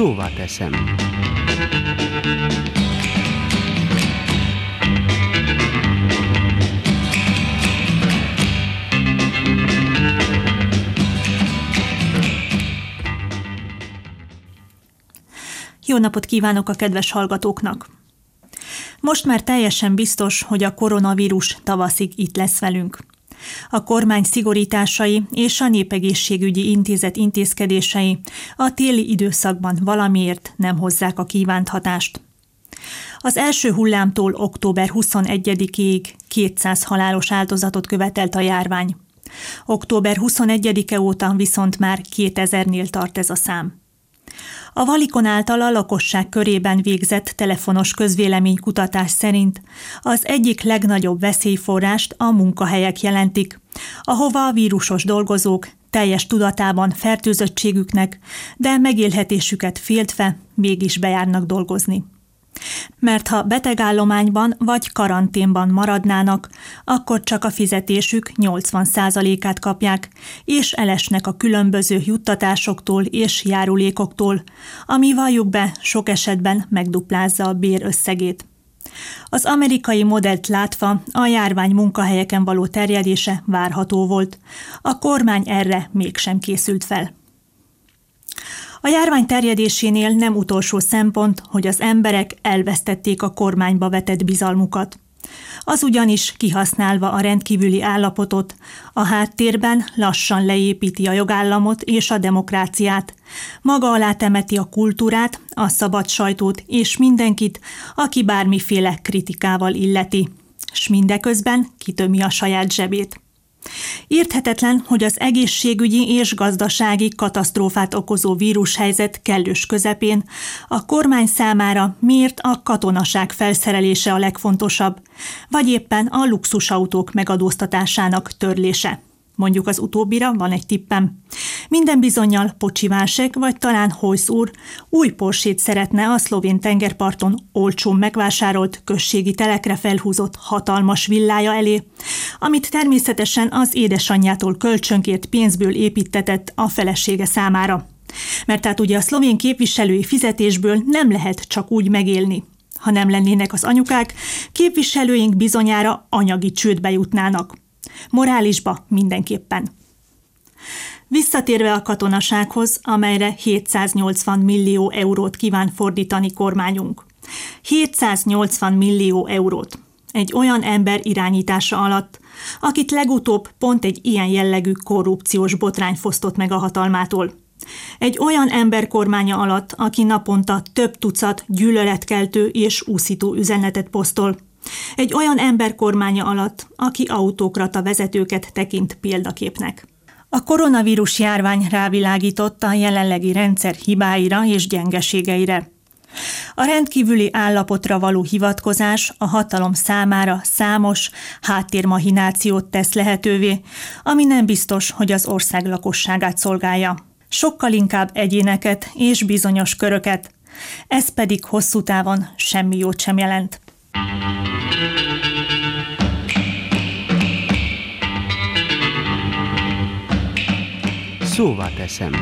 Szóval teszem. Jó napot kívánok a kedves hallgatóknak! Most már teljesen biztos, hogy a koronavírus tavaszig itt lesz velünk. A kormány szigorításai és a Népegészségügyi Intézet intézkedései a téli időszakban valamiért nem hozzák a kívánt hatást. Az első hullámtól október 21-ig 200 halálos áldozatot követelt a járvány. Október 21-e óta viszont már 2000-nél tart ez a szám. A Valikon által a lakosság körében végzett telefonos közvéleménykutatás szerint az egyik legnagyobb veszélyforrást a munkahelyek jelentik, ahova a vírusos dolgozók teljes tudatában fertőzöttségüknek, de megélhetésüket féltve mégis bejárnak dolgozni. Mert ha betegállományban vagy karanténban maradnának, akkor csak a fizetésük 80%-át kapják, és elesnek a különböző juttatásoktól és járulékoktól, ami valljuk be sok esetben megduplázza a bér összegét. Az amerikai modellt látva a járvány munkahelyeken való terjedése várható volt. A kormány erre mégsem készült fel. A járvány terjedésénél nem utolsó szempont, hogy az emberek elvesztették a kormányba vetett bizalmukat. Az ugyanis kihasználva a rendkívüli állapotot, a háttérben lassan leépíti a jogállamot és a demokráciát, maga alá temeti a kultúrát, a szabad sajtót és mindenkit, aki bármiféle kritikával illeti, s mindeközben kitömi a saját zsebét. Érthetetlen, hogy az egészségügyi és gazdasági katasztrófát okozó vírushelyzet kellős közepén a kormány számára miért a katonaság felszerelése a legfontosabb, vagy éppen a luxusautók megadóztatásának törlése. Mondjuk az utóbbira van egy tippem. Minden bizonyal Pocsivásek vagy talán Hojsz úr új porsét szeretne a szlovén tengerparton olcsón megvásárolt községi telekre felhúzott hatalmas villája elé, amit természetesen az édesanyjától kölcsönkért pénzből építetett a felesége számára. Mert tehát ugye a szlovén képviselői fizetésből nem lehet csak úgy megélni. Ha nem lennének az anyukák, képviselőink bizonyára anyagi csődbe jutnának. Morálisba mindenképpen. Visszatérve a katonasághoz, amelyre 780 millió eurót kíván fordítani kormányunk. 780 millió eurót. Egy olyan ember irányítása alatt, akit legutóbb pont egy ilyen jellegű korrupciós botrány fosztott meg a hatalmától. Egy olyan ember kormánya alatt, aki naponta több tucat gyűlöletkeltő és úszító üzenetet posztol. Egy olyan ember kormánya alatt, aki autókrata vezetőket tekint példaképnek. A koronavírus járvány rávilágított a jelenlegi rendszer hibáira és gyengeségeire. A rendkívüli állapotra való hivatkozás a hatalom számára számos háttérmahinációt tesz lehetővé, ami nem biztos, hogy az ország lakosságát szolgálja. Sokkal inkább egyéneket és bizonyos köröket, ez pedig hosszú távon semmi jót sem jelent. Szóval teszem.